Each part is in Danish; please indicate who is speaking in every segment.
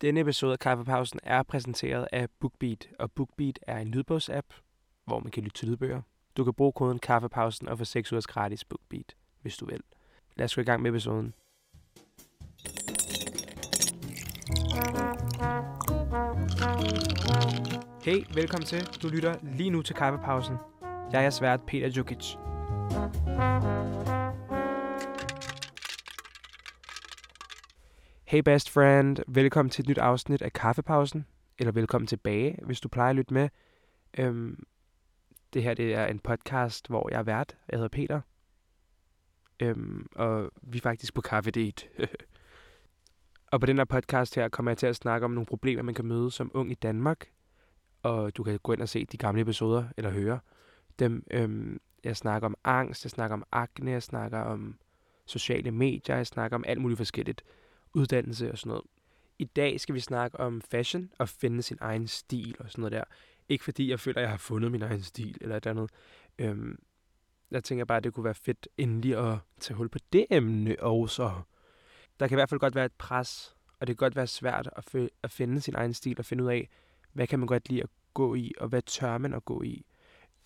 Speaker 1: Denne episode af Kaffepausen er præsenteret af BookBeat, og BookBeat er en lydbogsapp, hvor man kan lytte til lydbøger. Du kan bruge koden Kaffepausen og få 6 ugers gratis BookBeat, hvis du vil. Lad os gå i gang med episoden. Hey, velkommen til. Du lytter lige nu til Kaffepausen. Jeg er svært Peter Jukic. Hey best friend, velkommen til et nyt afsnit af Kaffepausen, eller velkommen tilbage, hvis du plejer at lytte med. Øhm, det her det er en podcast, hvor jeg er vært. Jeg hedder Peter. Øhm, og vi er faktisk på kaffe date. og på den her podcast her kommer jeg til at snakke om nogle problemer, man kan møde som ung i Danmark. Og du kan gå ind og se de gamle episoder, eller høre dem. Øhm, jeg snakker om angst, jeg snakker om akne, jeg snakker om sociale medier, jeg snakker om alt muligt forskelligt uddannelse og sådan noget. I dag skal vi snakke om fashion og finde sin egen stil og sådan noget der. Ikke fordi jeg føler, at jeg har fundet min egen stil eller et andet. Øhm, jeg tænker bare, at det kunne være fedt endelig at tage hul på det emne også. Der kan i hvert fald godt være et pres, og det kan godt være svært at, f- at finde sin egen stil og finde ud af, hvad kan man godt lide at gå i, og hvad tør man at gå i.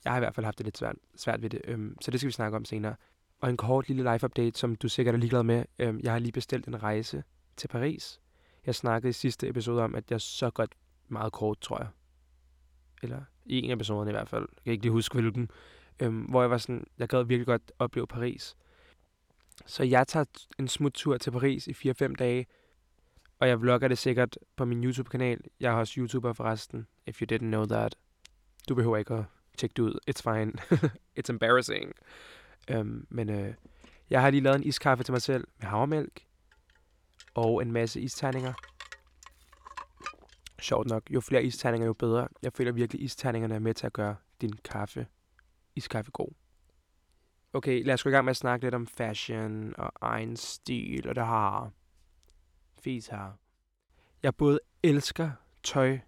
Speaker 1: Jeg har i hvert fald haft det lidt svært, svært ved det, øhm, så det skal vi snakke om senere. Og en kort lille live-update, som du sikkert er ligeglad med. Øhm, jeg har lige bestilt en rejse til Paris. Jeg snakkede i sidste episode om, at jeg så godt meget kort, tror jeg. Eller i en af episoderne i hvert fald. Jeg kan ikke lige huske, hvilken. Øhm, hvor jeg var sådan, jeg gad virkelig godt opleve Paris. Så jeg tager en smuttur til Paris i 4-5 dage. Og jeg vlogger det sikkert på min YouTube-kanal. Jeg er også YouTuber forresten, if you didn't know that. Du behøver ikke at tjekke det ud. It's fine. It's embarrassing. Øhm, men øh, jeg har lige lavet en iskaffe til mig selv med havremælk og en masse isterninger. Sjovt nok, jo flere isterninger, jo bedre. Jeg føler virkelig, at isterningerne er med til at gøre din kaffe, iskaffe god. Okay, lad os gå i gang med at snakke lidt om fashion og egen stil og det har. Fis her. Jeg både elsker tøj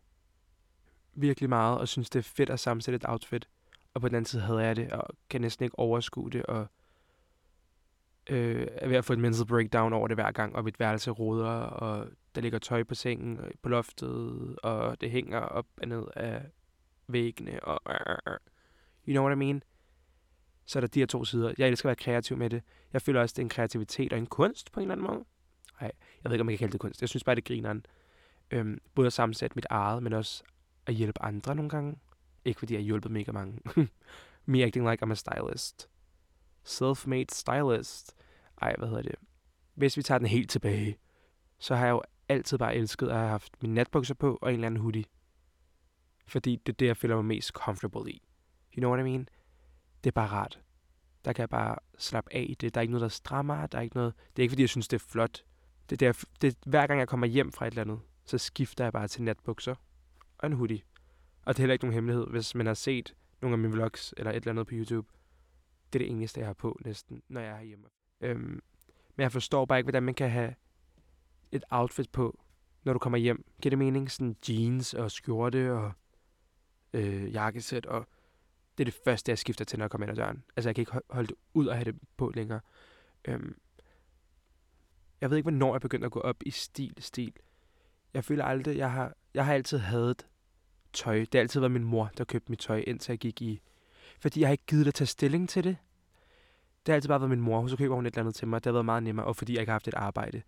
Speaker 1: virkelig meget, og synes, det er fedt at sammensætte et outfit. Og på den anden side havde jeg det, og kan næsten ikke overskue det, og øh, er ved at få et mental breakdown over det hver gang, og mit værelse roder, og der ligger tøj på sengen, og på loftet, og det hænger op og ned af væggene, og øh, øh, you know what I mean? Så er der de her to sider. Jeg elsker at være kreativ med det. Jeg føler også, det er en kreativitet og en kunst på en eller anden måde. Nej, jeg ved ikke, om jeg kan kalde det kunst. Jeg synes bare, det griner grineren. Øhm, både at sammensætte mit eget, men også at hjælpe andre nogle gange. Ikke fordi jeg har hjulpet mega mange. Me acting like I'm a stylist. Self-made stylist. Ej, hvad hedder det? Hvis vi tager den helt tilbage, så har jeg jo altid bare elsket at have haft mine natbukser på og en eller anden hoodie. Fordi det er det, jeg føler mig mest comfortable i. You know what I mean? Det er bare rart. Der kan jeg bare slappe af i det. Der er ikke noget, der strammer. Der er ikke noget... Det er ikke, fordi jeg synes, det er flot. Det er, der, det er hver gang, jeg kommer hjem fra et eller andet, så skifter jeg bare til natbukser og en hoodie. Og det er heller ikke nogen hemmelighed, hvis man har set nogle af mine vlogs eller et eller andet på YouTube. Det er det eneste, jeg har på næsten, når jeg er hjemme. Øhm, men jeg forstår bare ikke, hvordan man kan have et outfit på, når du kommer hjem. Giver det mening? Sådan jeans og skjorte og øh, jakkesæt, og det er det første, jeg skifter til, når jeg kommer ind ad døren. Altså, jeg kan ikke holde det ud og have det på længere. Øhm, jeg ved ikke, hvornår jeg begyndte at gå op i stil, stil. Jeg føler aldrig, jeg har, jeg har altid hadet tøj. Det har altid været min mor, der købte mit tøj, indtil jeg gik i... Fordi jeg har ikke givet at tage stilling til det. Det har altid bare været min mor. Så køber hun et eller andet til mig. Det har været meget nemmere. Og fordi jeg ikke har haft et arbejde.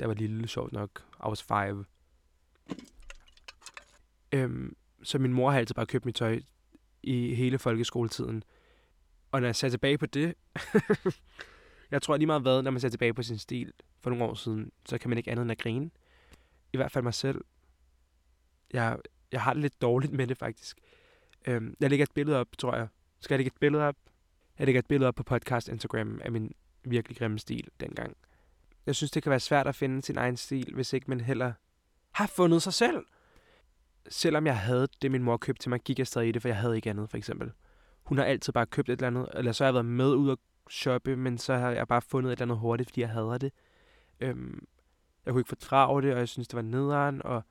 Speaker 1: Der var lille, sjovt nok. I was five. Øhm, så min mor har altid bare købt mit tøj i hele folkeskoletiden. Og når jeg ser tilbage på det... jeg tror lige meget hvad, når man ser tilbage på sin stil for nogle år siden, så kan man ikke andet end at grine. I hvert fald mig selv. Jeg, jeg har det lidt dårligt med det, faktisk. Øhm, jeg lægger et billede op, tror jeg. Skal jeg lægge et billede op? Jeg lægger et billede op på podcast Instagram af min virkelig grimme stil dengang. Jeg synes, det kan være svært at finde sin egen stil, hvis ikke man heller har fundet sig selv. Selvom jeg havde det, min mor købte til mig, gik jeg stadig i det, for jeg havde ikke andet, for eksempel. Hun har altid bare købt et eller andet, eller så har jeg været med ud og shoppe, men så har jeg bare fundet et eller andet hurtigt, fordi jeg hader det. Øhm, jeg kunne ikke fordrage det, og jeg synes, det var nederen, og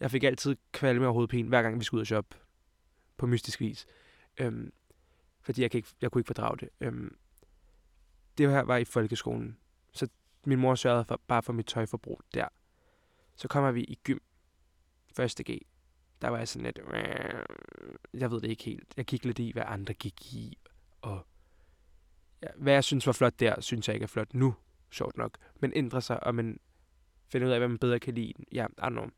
Speaker 1: jeg fik altid kvalme og hovedpine, hver gang vi skulle ud og shoppe. På mystisk vis. Øhm, fordi jeg, kan ikke, jeg kunne ikke fordrage det. Øhm, det her var i folkeskolen. Så min mor sørgede for, bare for mit tøjforbrug der. Så kommer vi i gym. Første G. Der var jeg sådan lidt... Jeg ved det ikke helt. Jeg gik lidt i, hvad andre gik i. Og ja, hvad jeg synes var flot der, synes jeg ikke er flot nu. Sjovt nok. Men ændrer sig, og man finder ud af, hvad man bedre kan lide. Ja, I don't know.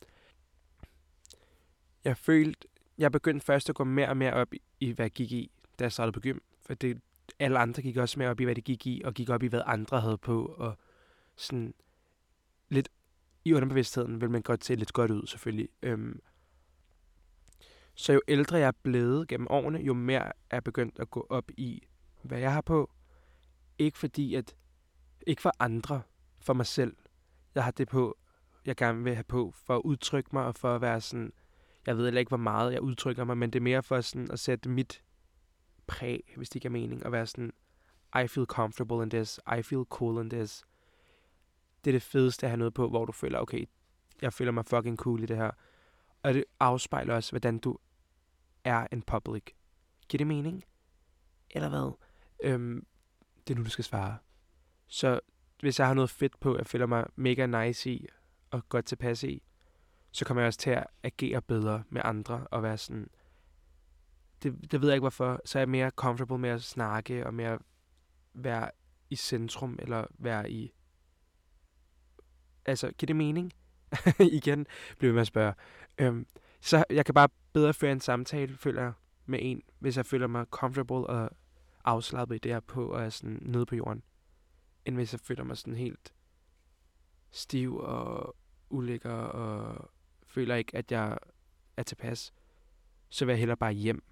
Speaker 1: Jeg følte, jeg begyndte først at gå mere og mere op i, i hvad jeg gik i, da jeg startede på gym. For det, alle andre gik også mere op i, hvad det gik i, og gik op i, hvad andre havde på, og sådan lidt i underbevidstheden vil man godt se lidt godt ud, selvfølgelig. Øhm, så jo ældre jeg er blevet gennem årene, jo mere er jeg begyndt at gå op i, hvad jeg har på. Ikke fordi, at... Ikke for andre, for mig selv. Jeg har det på, jeg gerne vil have på, for at udtrykke mig, og for at være sådan... Jeg ved heller ikke, hvor meget jeg udtrykker mig, men det er mere for sådan at sætte mit præg, hvis det giver mening, at være sådan, I feel comfortable in this, I feel cool in this. Det er det fedeste at have noget på, hvor du føler, okay, jeg føler mig fucking cool i det her. Og det afspejler også, hvordan du er en public. Giver det mening? Eller hvad? Øhm, det er nu, du skal svare. Så hvis jeg har noget fedt på, jeg føler mig mega nice i, og godt tilpas i, så kommer jeg også til at agere bedre med andre, og være sådan, det, det ved jeg ikke hvorfor, så er jeg mere comfortable med at snakke, og mere være i centrum, eller være i... Altså, giver det mening? Igen bliver man med at spørge. Øhm, så jeg kan bare bedre føre en samtale, føler jeg, med en, hvis jeg føler mig comfortable og afslappet i det her på, og er sådan nede på jorden, end hvis jeg føler mig sådan helt stiv og ulækker, og føler ikke, at jeg er tilpas, så vil jeg hellere bare hjem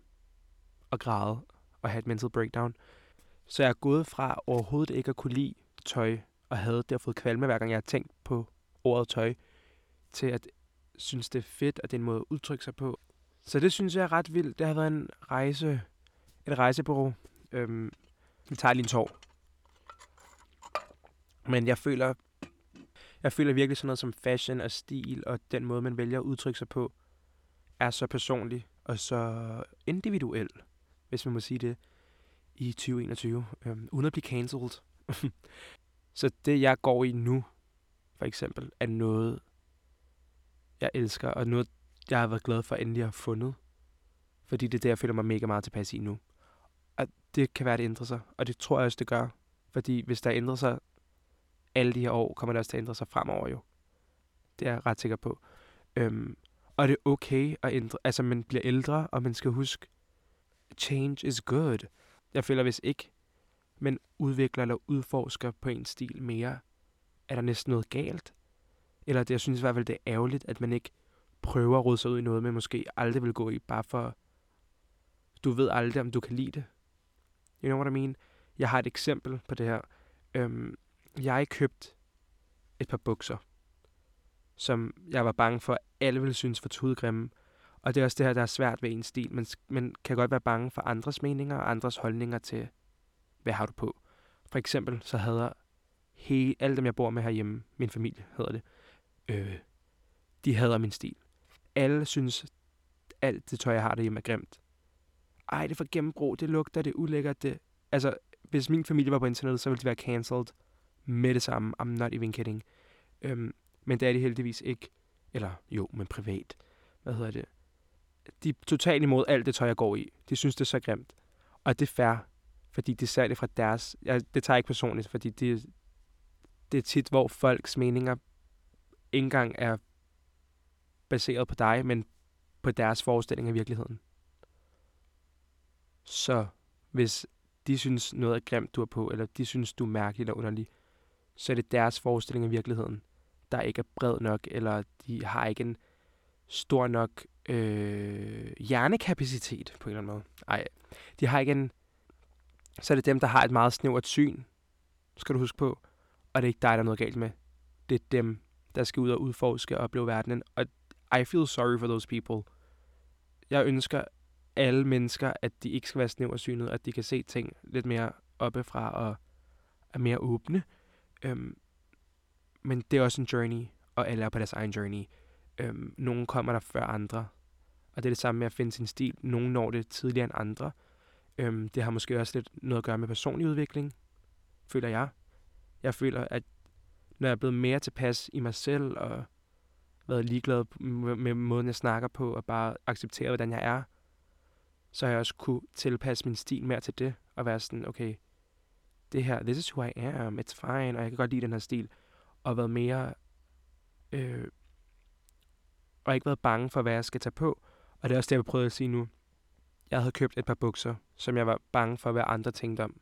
Speaker 1: og græde og have et mental breakdown. Så jeg er gået fra overhovedet ikke at kunne lide tøj, og havde det fået kvalme, hver gang jeg har tænkt på ordet tøj, til at synes, det er fedt, og det er en måde at udtrykke sig på. Så det synes jeg er ret vildt. Det har været en rejse, et rejsebureau. Øhm, vi tager lige en tår. Men jeg føler, jeg føler virkelig sådan noget som fashion og stil, og den måde, man vælger at udtrykke sig på, er så personlig og så individuel, hvis man må sige det, i 2021, øh, uden at blive cancelled. så det, jeg går i nu, for eksempel, er noget, jeg elsker, og noget, jeg har været glad for, at endelig har fundet. Fordi det er det, jeg føler mig mega meget tilpas i nu. Og det kan være, det ændrer sig. Og det tror jeg også, det gør. Fordi hvis der ændrer sig alle de her år, kommer det også til at ændre sig fremover jo. Det er jeg ret sikker på. Øhm, og det er okay at ændre. Altså, man bliver ældre, og man skal huske, change is good. Jeg føler, hvis ikke man udvikler eller udforsker på en stil mere, er der næsten noget galt. Eller det, jeg synes i hvert fald, det er ærgerligt, at man ikke prøver at rode sig ud i noget, man måske aldrig vil gå i, bare for, du ved aldrig, om du kan lide det. You know what I mean? Jeg har et eksempel på det her. Øhm, jeg købt et par bukser, som jeg var bange for, at alle ville synes for tudegrimme. Og det er også det her, der er svært ved en stil. Man, man kan godt være bange for andres meninger og andres holdninger til, hvad har du på. For eksempel så havde hele, alle dem, jeg bor med herhjemme, min familie hedder det, øh, de hader min stil. Alle synes, alt det tøj, jeg har derhjemme, er grimt. Ej, det er for gennembrug, det lugter, det er ulækkert. Det... Altså, hvis min familie var på internettet, så ville de være cancelled med det samme. I'm not even kidding. Øhm, men det er de heldigvis ikke. Eller jo, men privat. Hvad hedder det? De er totalt imod alt det tøj, jeg går i. De synes, det er så grimt. Og det er fair, fordi de ser det fra deres... Jeg, det tager jeg ikke personligt, fordi det, det er tit, hvor folks meninger ikke engang er baseret på dig, men på deres forestilling af virkeligheden. Så hvis de synes noget er grimt, du er på, eller de synes, du er mærkelig eller underlig, så er det deres forestilling af virkeligheden, der ikke er bred nok, eller de har ikke en stor nok øh, hjernekapacitet på en eller anden måde. Ej, de har ikke en... Så er det dem, der har et meget snævert syn, skal du huske på. Og det er ikke dig, der er noget galt med. Det er dem, der skal ud og udforske og opleve verdenen. Og I feel sorry for those people. Jeg ønsker alle mennesker, at de ikke skal være snæversynet, at de kan se ting lidt mere oppefra og er mere åbne. Øhm, men det er også en journey, og alle er på deres egen journey. Øhm, nogle kommer der før andre, og det er det samme med at finde sin stil. Nogle når det tidligere end andre. Øhm, det har måske også lidt noget at gøre med personlig udvikling, føler jeg. Jeg føler, at når jeg er blevet mere tilpas i mig selv, og været ligeglad med, måden, jeg snakker på, og bare acceptere, hvordan jeg er, så har jeg også kunne tilpasse min stil mere til det, og være sådan, okay, det her, this is who I am, it's fine, og jeg kan godt lide den her stil, og været mere, øh, og ikke været bange for, hvad jeg skal tage på, og det er også det, jeg vil prøve at sige nu. Jeg havde købt et par bukser, som jeg var bange for, hvad andre tænkte om.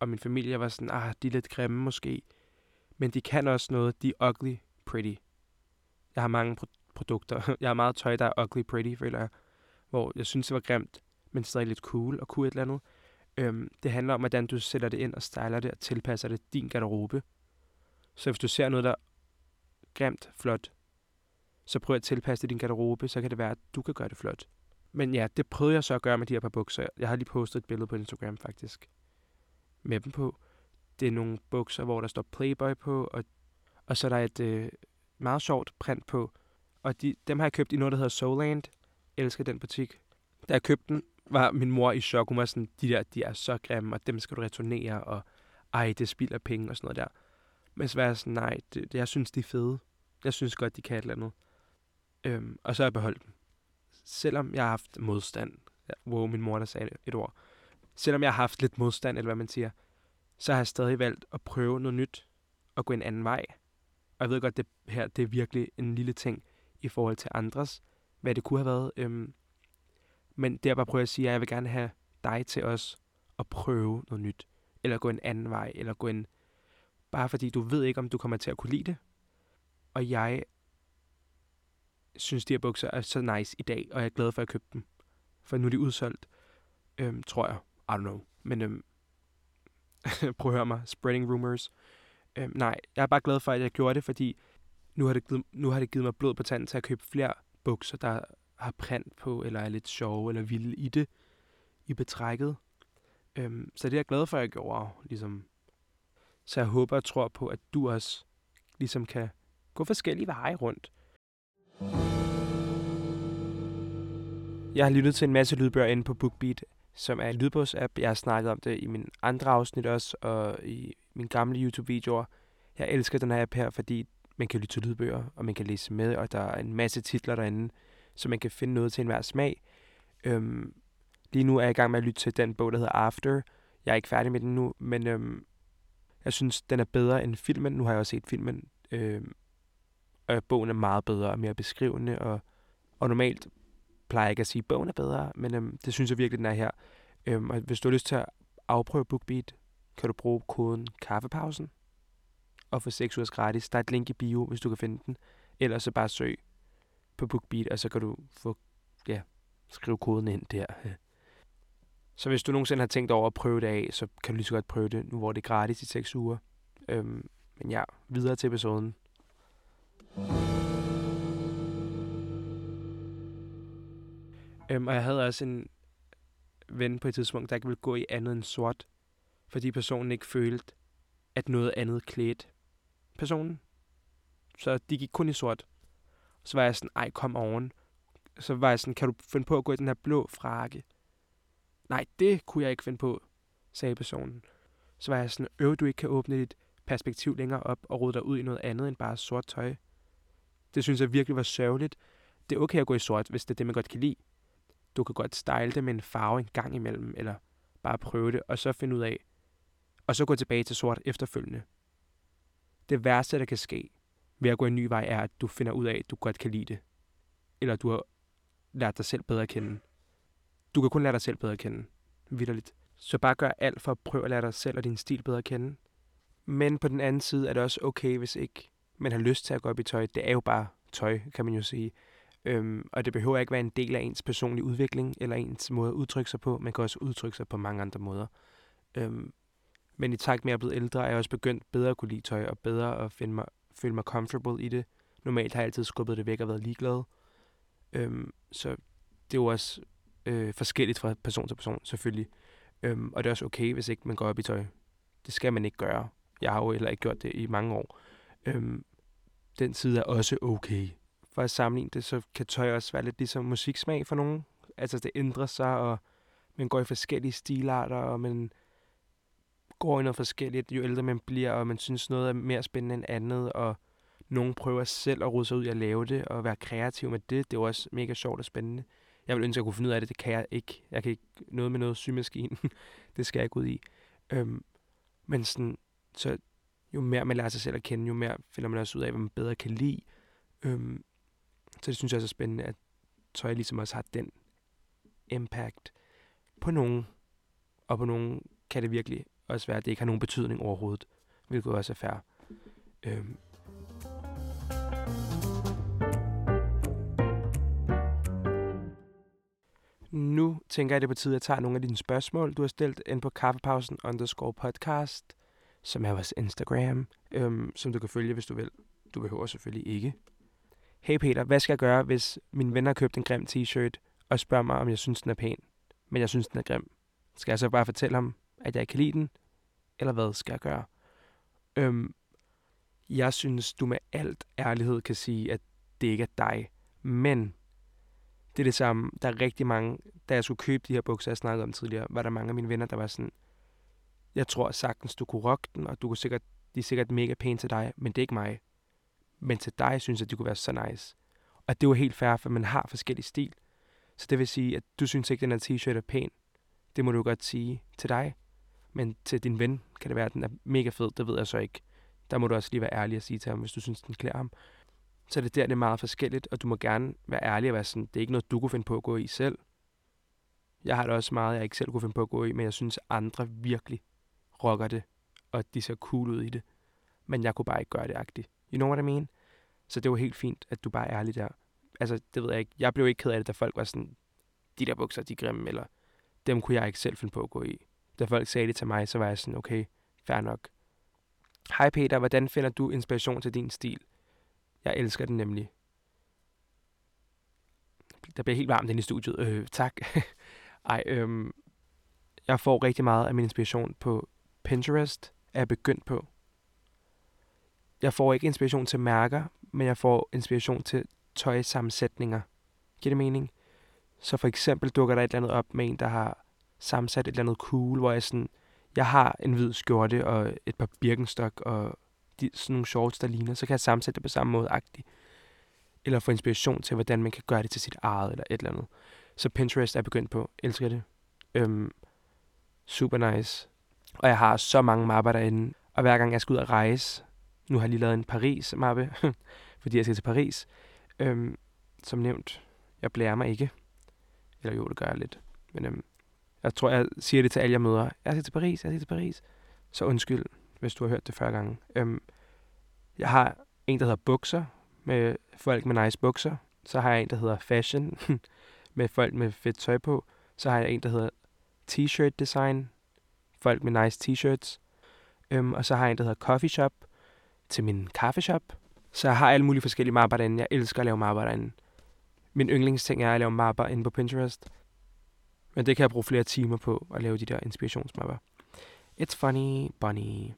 Speaker 1: Og min familie var sådan, ah, de er lidt grimme måske. Men de kan også noget, de er ugly pretty. Jeg har mange pro- produkter. Jeg har meget tøj, der er ugly pretty, føler jeg. Hvor jeg synes, det var grimt, men stadig lidt cool og kunne et eller andet. Øhm, det handler om, hvordan du sætter det ind og styler det og tilpasser det din garderobe. Så hvis du ser noget, der er grimt, flot, så prøv at tilpasse det din garderobe, så kan det være, at du kan gøre det flot. Men ja, det prøvede jeg så at gøre med de her par bukser. Jeg har lige postet et billede på Instagram faktisk. Med dem på. Det er nogle bukser, hvor der står Playboy på, og, og så er der et øh, meget sjovt print på. Og de, dem har jeg købt i noget, der hedder Soulland. Jeg elsker den butik. Da jeg købte den, var min mor i chok. Hun var sådan, de der, de er så grimme, og dem skal du returnere, og ej, det spilder penge og sådan noget der. Men så var jeg sådan, nej, det, det, jeg synes, de er fede. Jeg synes godt, de kan et eller andet. Øhm, og så har jeg beholdt dem. Selvom jeg har haft modstand, wow, min mor der sagde et ord. Selvom jeg har haft lidt modstand, eller hvad man siger, så har jeg stadig valgt at prøve noget nyt og gå en anden vej. Og jeg ved godt, det her det er virkelig en lille ting i forhold til andres, hvad det kunne have været. Øhm, men det er bare jeg at sige, at jeg vil gerne have dig til os at prøve noget nyt. Eller gå en anden vej, eller gå en... Bare fordi du ved ikke, om du kommer til at kunne lide det. Og jeg synes, de her bukser er så nice i dag, og jeg er glad for, at jeg købte dem. For nu er de udsolgt, øhm, tror jeg. I don't know. Men øhm, prøv at høre mig. Spreading rumors. Øhm, nej, jeg er bare glad for, at jeg gjorde det, fordi nu har det, givet, nu har det givet mig blod på tanden til at købe flere bukser, der har print på, eller er lidt sjove, eller vilde i det, i betrækket. Øhm, så det er jeg glad for, at jeg gjorde. Ligesom. Så jeg håber og tror på, at du også ligesom kan gå forskellige veje rundt. Jeg har lyttet til en masse lydbøger inde på BookBeat, som er en lydbogsapp. Jeg har snakket om det i min andre afsnit også, og i mine gamle YouTube-videoer. Jeg elsker den her app her, fordi man kan lytte til lydbøger, og man kan læse med, og der er en masse titler derinde, så man kan finde noget til enhver smag. Øhm, lige nu er jeg i gang med at lytte til den bog, der hedder After. Jeg er ikke færdig med den nu, men øhm, jeg synes, den er bedre end filmen. Nu har jeg også set filmen. Øhm, og bogen er meget bedre og mere beskrivende, og, og normalt plejer ikke at sige, at bogen er bedre, men øhm, det synes jeg virkelig, den er her. Øhm, og hvis du har lyst til at afprøve BookBeat, kan du bruge koden kaffepausen og få 6 ugers gratis. Der er et link i bio, hvis du kan finde den. Ellers så bare søg på BookBeat, og så kan du få, ja, skrive koden ind der. Så hvis du nogensinde har tænkt over at prøve det af, så kan du lige så godt prøve det, nu hvor det er gratis i 6 uger. Øhm, men ja, videre til episoden. Øhm, og jeg havde også en ven på et tidspunkt, der ikke ville gå i andet end sort, fordi personen ikke følte, at noget andet klædte personen. Så de gik kun i sort. Så var jeg sådan, ej, kom oven. Så var jeg sådan, kan du finde på at gå i den her blå frakke? Nej, det kunne jeg ikke finde på, sagde personen. Så var jeg sådan, øv du ikke kan åbne dit perspektiv længere op og rode dig ud i noget andet end bare sort tøj. Det synes jeg virkelig var sørgeligt. Det er okay at gå i sort, hvis det er det, man godt kan lide. Du kan godt style det med en farve en gang imellem, eller bare prøve det, og så finde ud af, og så gå tilbage til sort efterfølgende. Det værste, der kan ske ved at gå en ny vej, er, at du finder ud af, at du godt kan lide det. Eller du har lært dig selv bedre at kende. Du kan kun lære dig selv bedre at kende. Vitterligt. Så bare gør alt for at prøve at lære dig selv og din stil bedre at kende. Men på den anden side er det også okay, hvis ikke man har lyst til at gå op i tøj. Det er jo bare tøj, kan man jo sige. Øhm, og det behøver ikke være en del af ens personlige udvikling, eller ens måde at udtrykke sig på. Man kan også udtrykke sig på mange andre måder. Øhm, men i takt med at jeg er blevet ældre, er jeg også begyndt bedre at kunne lide tøj, og bedre at finde mig, føle mig comfortable i det. Normalt har jeg altid skubbet det væk og været ligeglad. Øhm, så det er jo også øh, forskelligt fra person til person, selvfølgelig. Øhm, og det er også okay, hvis ikke man går op i tøj. Det skal man ikke gøre. Jeg har jo heller ikke gjort det i mange år. Øhm, den side er også okay. For at sammenligne det, så kan tøj også være lidt ligesom musiksmag for nogen. Altså det ændrer sig, og man går i forskellige stilarter, og man går i noget forskelligt, jo ældre man bliver, og man synes noget er mere spændende end andet, og Nogen prøver selv at rode sig ud i at lave det, og være kreativ med det. Det er jo også mega sjovt og spændende. Jeg vil ønske, at jeg kunne finde ud af det. Det kan jeg ikke. Jeg kan ikke noget med noget symaskine. det skal jeg ikke ud i. Øhm, men sådan, så jo mere man lærer sig selv at kende, jo mere finder man også ud af, hvad man bedre kan lide. Øhm, så det synes jeg også er spændende, at tøj ligesom også har den impact på nogen. Og på nogen kan det virkelig også være, at det ikke har nogen betydning overhovedet. Hvilket også er fair. Øhm. Nu tænker jeg, det er på tide, at jeg tager nogle af dine spørgsmål, du har stillet ind på kaffepausen underscore podcast, som er vores Instagram, øhm, som du kan følge, hvis du vil. Du behøver selvfølgelig ikke. Hey Peter, hvad skal jeg gøre, hvis min ven har købt en grim t-shirt og spørger mig, om jeg synes, den er pæn, men jeg synes, den er grim? Skal jeg så bare fortælle ham, at jeg ikke kan lide den? Eller hvad skal jeg gøre? Øhm, jeg synes, du med alt ærlighed kan sige, at det ikke er dig. Men det er det samme. Der er rigtig mange, da jeg skulle købe de her bukser, jeg snakkede om tidligere, var der mange af mine venner, der var sådan, jeg tror sagtens, du kunne rocke den, og du kunne sikkert, de er sikkert mega pæne til dig, men det er ikke mig. Men til dig synes jeg, de kunne være så nice. Og det var helt fair, for man har forskellig stil. Så det vil sige, at du synes ikke, at den her t-shirt er pæn. Det må du godt sige til dig. Men til din ven kan det være, at den er mega fed. Det ved jeg så ikke. Der må du også lige være ærlig og sige til ham, hvis du synes, den klæder ham. Så det der, det er meget forskelligt, og du må gerne være ærlig og være sådan, det er ikke noget, du kunne finde på at gå i selv. Jeg har det også meget, jeg ikke selv kunne finde på at gå i, men jeg synes, andre virkelig rocker det, og de ser cool ud i det. Men jeg kunne bare ikke gøre det agtigt. You know what I mean? Så det var helt fint, at du bare er ærlig der. Altså, det ved jeg ikke. Jeg blev ikke ked af det, da folk var sådan, de der bukser, de er grimme, eller dem kunne jeg ikke selv finde på at gå i. Da folk sagde det til mig, så var jeg sådan, okay, fair nok. Hej Peter, hvordan finder du inspiration til din stil? Jeg elsker den nemlig. Der bliver helt varmt inde i studiet. Øh, tak. Ej, øhm, jeg får rigtig meget af min inspiration på Pinterest, er jeg begyndt på. Jeg får ikke inspiration til mærker, men jeg får inspiration til tøjsammensætninger. Giver det mening? Så for eksempel dukker der et eller andet op med en, der har sammensat et eller andet cool, hvor jeg sådan, jeg har en hvid skjorte og et par birkenstok og de, sådan nogle shorts, der ligner, så kan jeg sammensætte det på samme måde agtigt. Eller få inspiration til, hvordan man kan gøre det til sit eget eller et eller andet. Så Pinterest er begyndt på. Elsker det. Øhm, super nice. Og jeg har så mange mapper derinde. Og hver gang jeg skal ud og rejse, nu har jeg lige lavet en Paris-mappe, fordi jeg skal til Paris. Øhm, som nævnt, jeg blærer mig ikke. Eller jo, det gør jeg lidt. Men øhm, jeg tror, jeg siger det til alle, jeg møder. Jeg skal til Paris, jeg skal til Paris. Så undskyld, hvis du har hørt det før gange. Øhm, jeg har en, der hedder Bukser, med folk med nice bukser. Så har jeg en, der hedder Fashion, med folk med fedt tøj på. Så har jeg en, der hedder T-shirt Design, folk med nice t-shirts. Øhm, og så har jeg en, der hedder Coffee Shop, til min kaffeshop. Så jeg har alle mulige forskellige mapper derinde. Jeg elsker at lave mapper derinde. Min yndlingsting er at lave mapper inde på Pinterest. Men det kan jeg bruge flere timer på at lave de der inspirationsmapper. It's funny, bunny.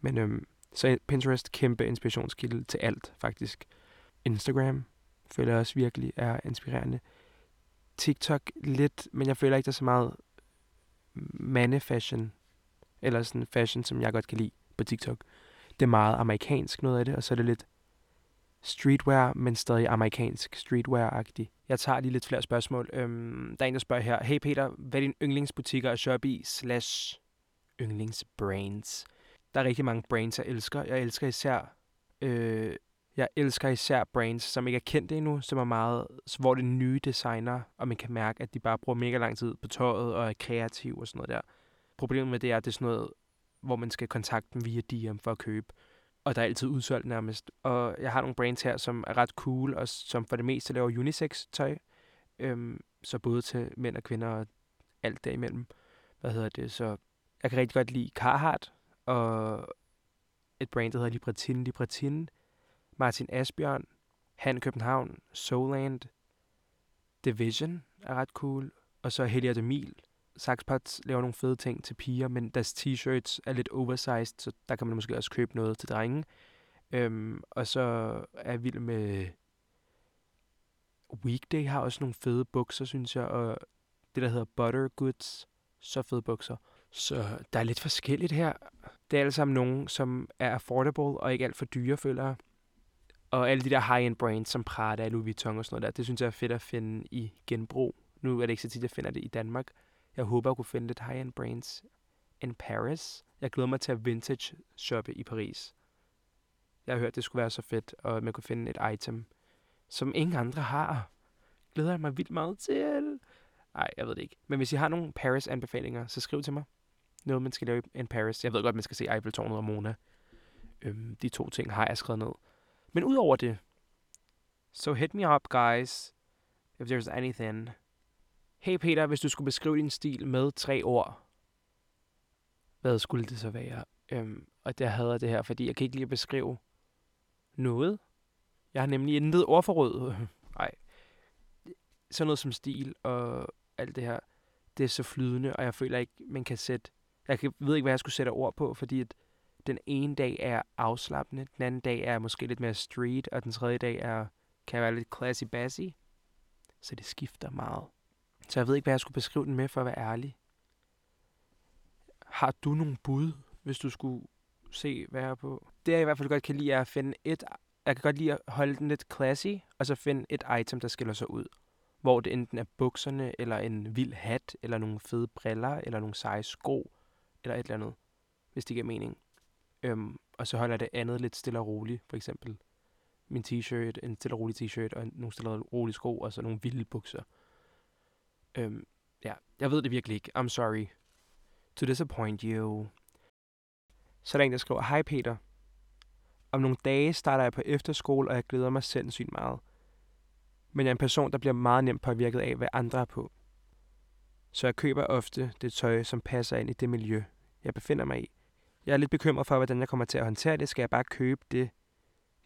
Speaker 1: Men øhm, så Pinterest kæmpe inspirationskilde til alt, faktisk. Instagram føler jeg også virkelig er inspirerende. TikTok lidt, men jeg føler ikke, der er så meget mandefashion, eller sådan fashion, som jeg godt kan lide på TikTok. Det er meget amerikansk noget af det, og så er det lidt streetwear, men stadig amerikansk streetwear-agtig. Jeg tager lige lidt flere spørgsmål. Øhm, der er en, der spørger her. Hey Peter, hvad er din yndlingsbutikker at shoppe i? Slash yndlingsbrands. Der er rigtig mange brands, jeg elsker. Jeg elsker især... Øh, jeg elsker især brands, som ikke er kendte endnu, som er meget, hvor det er nye designer, og man kan mærke, at de bare bruger mega lang tid på tøjet og er kreative og sådan noget der. Problemet med det er, at det er sådan noget, hvor man skal kontakte dem via DM for at købe og der er altid udsolgt nærmest. Og jeg har nogle brands her, som er ret cool, og som for det meste laver unisex-tøj. Øhm, så både til mænd og kvinder og alt derimellem. Hvad hedder det? Så jeg kan rigtig godt lide Carhartt, og et brand, der hedder Libratin Libratin, Martin Asbjørn, Han København, Soland, Division er ret cool, og så Hellier de Mil, Saxpots laver nogle fede ting til piger, men deres t-shirts er lidt oversized, så der kan man måske også købe noget til drenge. Øhm, og så er jeg vild med... Weekday har også nogle fede bukser, synes jeg, og det, der hedder Butter Goods, så fede bukser. Så der er lidt forskelligt her. Det er alle sammen nogen, som er affordable og ikke alt for dyre, føler jeg. Og alle de der high-end brands, som Prada, Louis Vuitton og sådan noget der, det synes jeg er fedt at finde i genbrug. Nu er det ikke så tit, jeg finder det i Danmark. Jeg håber at kunne finde lidt high-end brands in Paris. Jeg glæder mig til at vintage shoppe i Paris. Jeg har hørt, det skulle være så fedt, og man kunne finde et item, som ingen andre har. Glæder jeg mig vildt meget til. Nej, jeg ved det ikke. Men hvis I har nogle Paris-anbefalinger, så skriv til mig. Noget, man skal lave i Paris. Jeg ved godt, man skal se Eiffeltårnet og Mona. Øhm, de to ting har jeg skrevet ned. Men udover det, so hit me up, guys, if there's anything. Hey Peter, hvis du skulle beskrive din stil med tre ord, hvad skulle det så være? Øhm, og det hader det her, fordi jeg kan ikke lige beskrive noget. Jeg har nemlig intet ordforråd. Nej. Sådan noget som stil og alt det her, det er så flydende, og jeg føler ikke, man kan sætte... Jeg kan, ved ikke, hvad jeg skulle sætte ord på, fordi at den ene dag er afslappende, den anden dag er måske lidt mere street, og den tredje dag er, kan være lidt classy bassy. Så det skifter meget. Så jeg ved ikke, hvad jeg skulle beskrive den med, for at være ærlig. Har du nogle bud, hvis du skulle se, hvad jeg er på? Det jeg i hvert fald godt kan lide, er at finde et... Jeg kan godt lide at holde den lidt classy, og så finde et item, der skiller sig ud. Hvor det enten er bukserne, eller en vild hat, eller nogle fede briller, eller nogle seje sko, eller et eller andet, hvis det giver mening. Øhm, og så holder det andet lidt stille og roligt, for eksempel min t-shirt, en stille og rolig t-shirt, og nogle stille og rolige sko, og så nogle vilde bukser. Øhm, ja, jeg ved det virkelig ikke. I'm sorry to disappoint you. Så er der en, der skriver, Hej Peter. Om nogle dage starter jeg på efterskole, og jeg glæder mig sindssygt meget. Men jeg er en person, der bliver meget nemt påvirket af, hvad andre er på. Så jeg køber ofte det tøj, som passer ind i det miljø, jeg befinder mig i. Jeg er lidt bekymret for, hvordan jeg kommer til at håndtere det. Skal jeg bare købe det,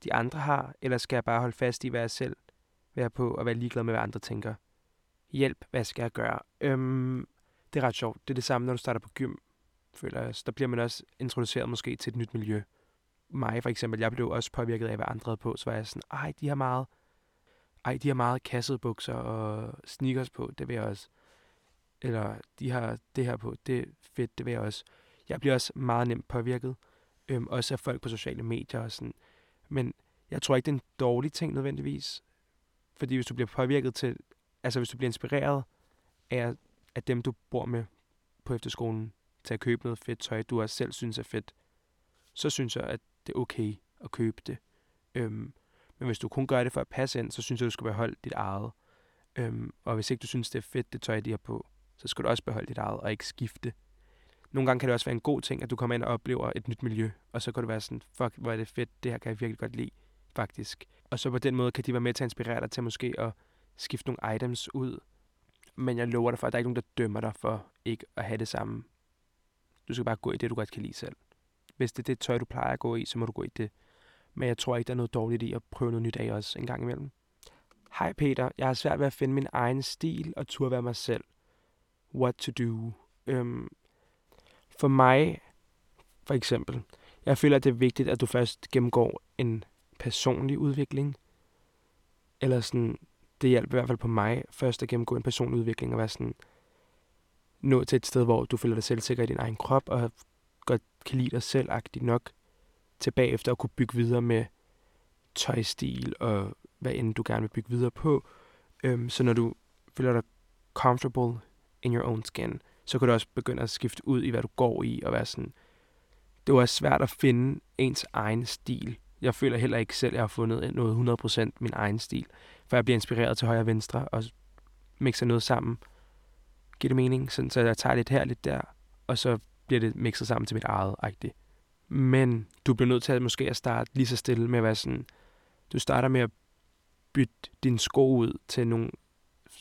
Speaker 1: de andre har, eller skal jeg bare holde fast i, hvad jeg selv vil på, og være ligeglad med, hvad andre tænker? Hjælp, hvad skal jeg gøre? Øhm, det er ret sjovt. Det er det samme, når du starter på gym, føler jeg. Der bliver man også introduceret måske til et nyt miljø. Mig for eksempel, jeg blev også påvirket af, hvad andre havde på, så var jeg sådan, ej, de har meget, ej, de har meget kassede bukser og sneakers på, det vil jeg også. Eller de har det her på, det er fedt, det vil jeg også. Jeg bliver også meget nemt påvirket, øhm, også af folk på sociale medier og sådan. Men jeg tror ikke, det er en dårlig ting nødvendigvis. Fordi hvis du bliver påvirket til, altså hvis du bliver inspireret af, af dem, du bor med på efterskolen, til at købe noget fedt tøj, du også selv synes er fedt, så synes jeg, at det er okay at købe det. Øhm, men hvis du kun gør det for at passe ind, så synes jeg, du skal beholde dit eget. Øhm, og hvis ikke du synes, det er fedt, det tøj, de har på, så skal du også beholde dit eget og ikke skifte. Nogle gange kan det også være en god ting, at du kommer ind og oplever et nyt miljø, og så kan du være sådan, fuck, hvor er det fedt, det her kan jeg virkelig godt lide, faktisk. Og så på den måde kan de være med til at inspirere dig til måske at skifte nogle items ud. Men jeg lover dig for, at der er ikke nogen, der dømmer dig for ikke at have det samme. Du skal bare gå i det, du godt kan lide selv. Hvis det er det tøj, du plejer at gå i, så må du gå i det. Men jeg tror ikke, der er noget dårligt i at prøve noget nyt af også en gang imellem. Hej Peter, jeg har svært ved at finde min egen stil og turde være mig selv. What to do? Øhm, for mig, for eksempel, jeg føler, at det er vigtigt, at du først gennemgår en personlig udvikling. Eller sådan, det hjælper i hvert fald på mig først at gennemgå en personlig udvikling og være sådan, nå til et sted, hvor du føler dig selvsikker i din egen krop og godt kan lide dig selv nok tilbage efter at kunne bygge videre med tøjstil og hvad end du gerne vil bygge videre på. Øhm, så når du føler dig comfortable in your own skin, så kan du også begynde at skifte ud i, hvad du går i, og være sådan, det var svært at finde ens egen stil. Jeg føler heller ikke selv, at jeg har fundet noget 100% min egen stil, for jeg bliver inspireret til højre og venstre, og mixer noget sammen. Giver det mening? Sådan, så jeg tager lidt her, lidt der, og så bliver det mixet sammen til mit eget agtigt. Men du bliver nødt til at måske at starte lige så stille med at være sådan, du starter med at bytte din sko ud til nogle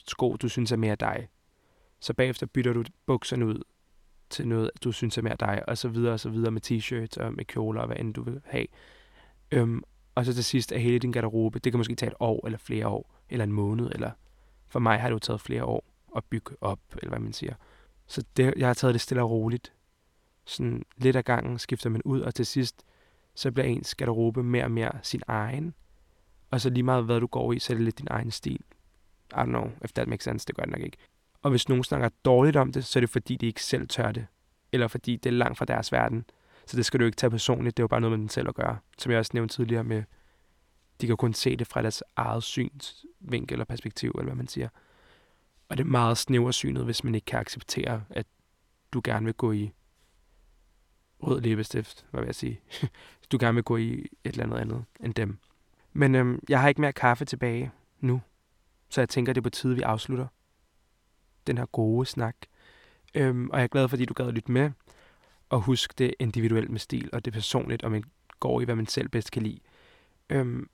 Speaker 1: sko, du synes er mere dig. Så bagefter bytter du bukserne ud til noget, du synes er mere dig, og så videre og så videre med t-shirts og med kjoler og hvad end du vil have. Øhm, og så til sidst er hele din garderobe, det kan måske tage et år eller flere år, eller en måned, eller for mig har det jo taget flere år at bygge op, eller hvad man siger. Så det, jeg har taget det stille og roligt. Sådan lidt ad gangen skifter man ud, og til sidst, så bliver ens garderobe mere og mere sin egen. Og så lige meget hvad du går i, så er det lidt din egen stil. I don't know, if that makes sense, det gør det nok ikke. Og hvis nogen snakker dårligt om det, så er det fordi, de ikke selv tør det. Eller fordi det er langt fra deres verden. Så det skal du ikke tage personligt, det er jo bare noget med den selv at gøre. Som jeg også nævnte tidligere med De kan kun se det fra deres eget synsvinkel eller perspektiv, eller hvad man siger. Og det er meget snæversynet, hvis man ikke kan acceptere, at du gerne vil gå i rød læbestift, hvad vil jeg sige. du gerne vil gå i et eller andet andet end dem. Men øhm, jeg har ikke mere kaffe tilbage nu, så jeg tænker, det er på tide, vi afslutter den her gode snak. Øhm, og jeg er glad, fordi du gad at lytte med. Og husk det individuelt med stil, og det personligt, og man går i, hvad man selv bedst kan lide. Øhm,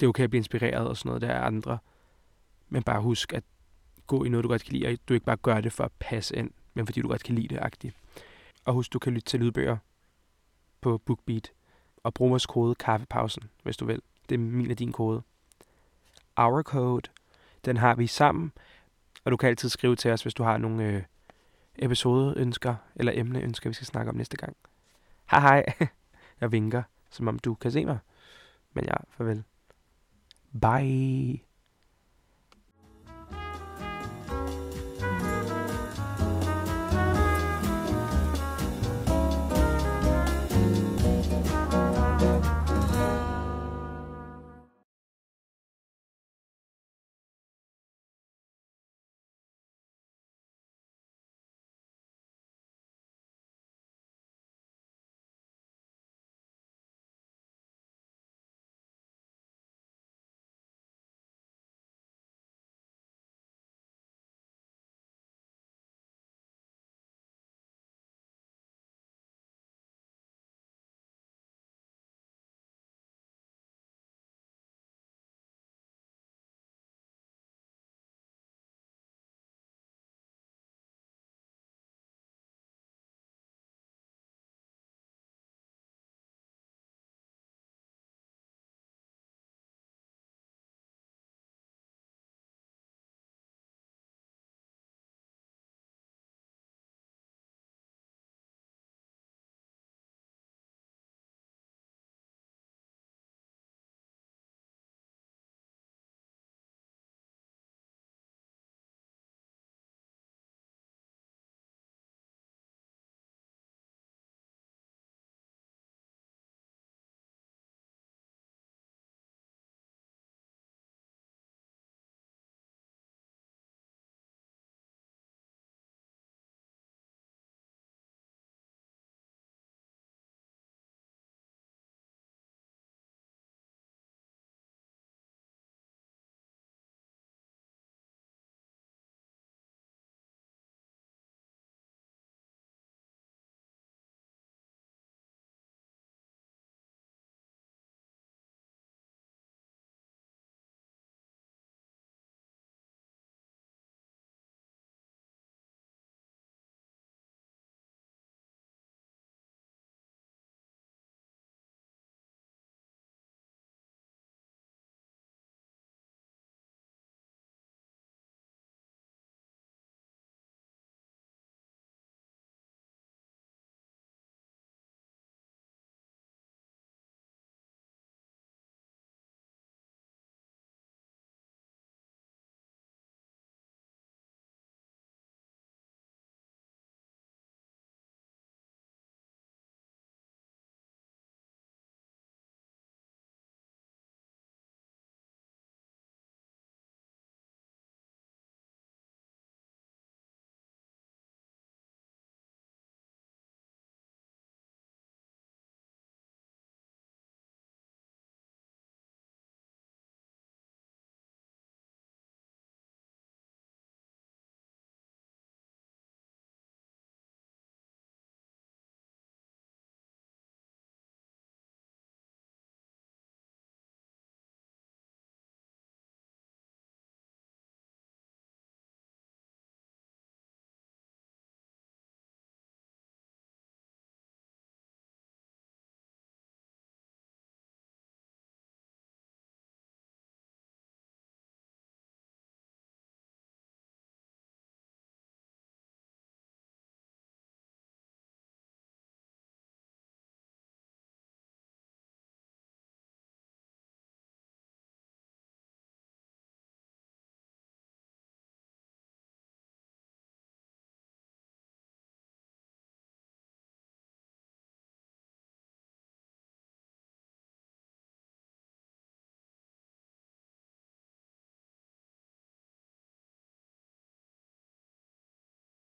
Speaker 1: det er okay at blive inspireret og sådan noget, der er andre. Men bare husk at gå i noget, du godt kan lide, og du ikke bare gør det for at passe ind, men fordi du godt kan lide det, agtigt. Og husk, du kan lytte til lydbøger på BookBeat, og brug vores kode kaffepausen, hvis du vil. Det er min og din kode. Our code, den har vi sammen, og du kan altid skrive til os, hvis du har nogle øh, episodeønsker eller emneønsker, vi skal snakke om næste gang. Hej hej. Jeg vinker, som om du kan se mig. Men ja, farvel. Bye.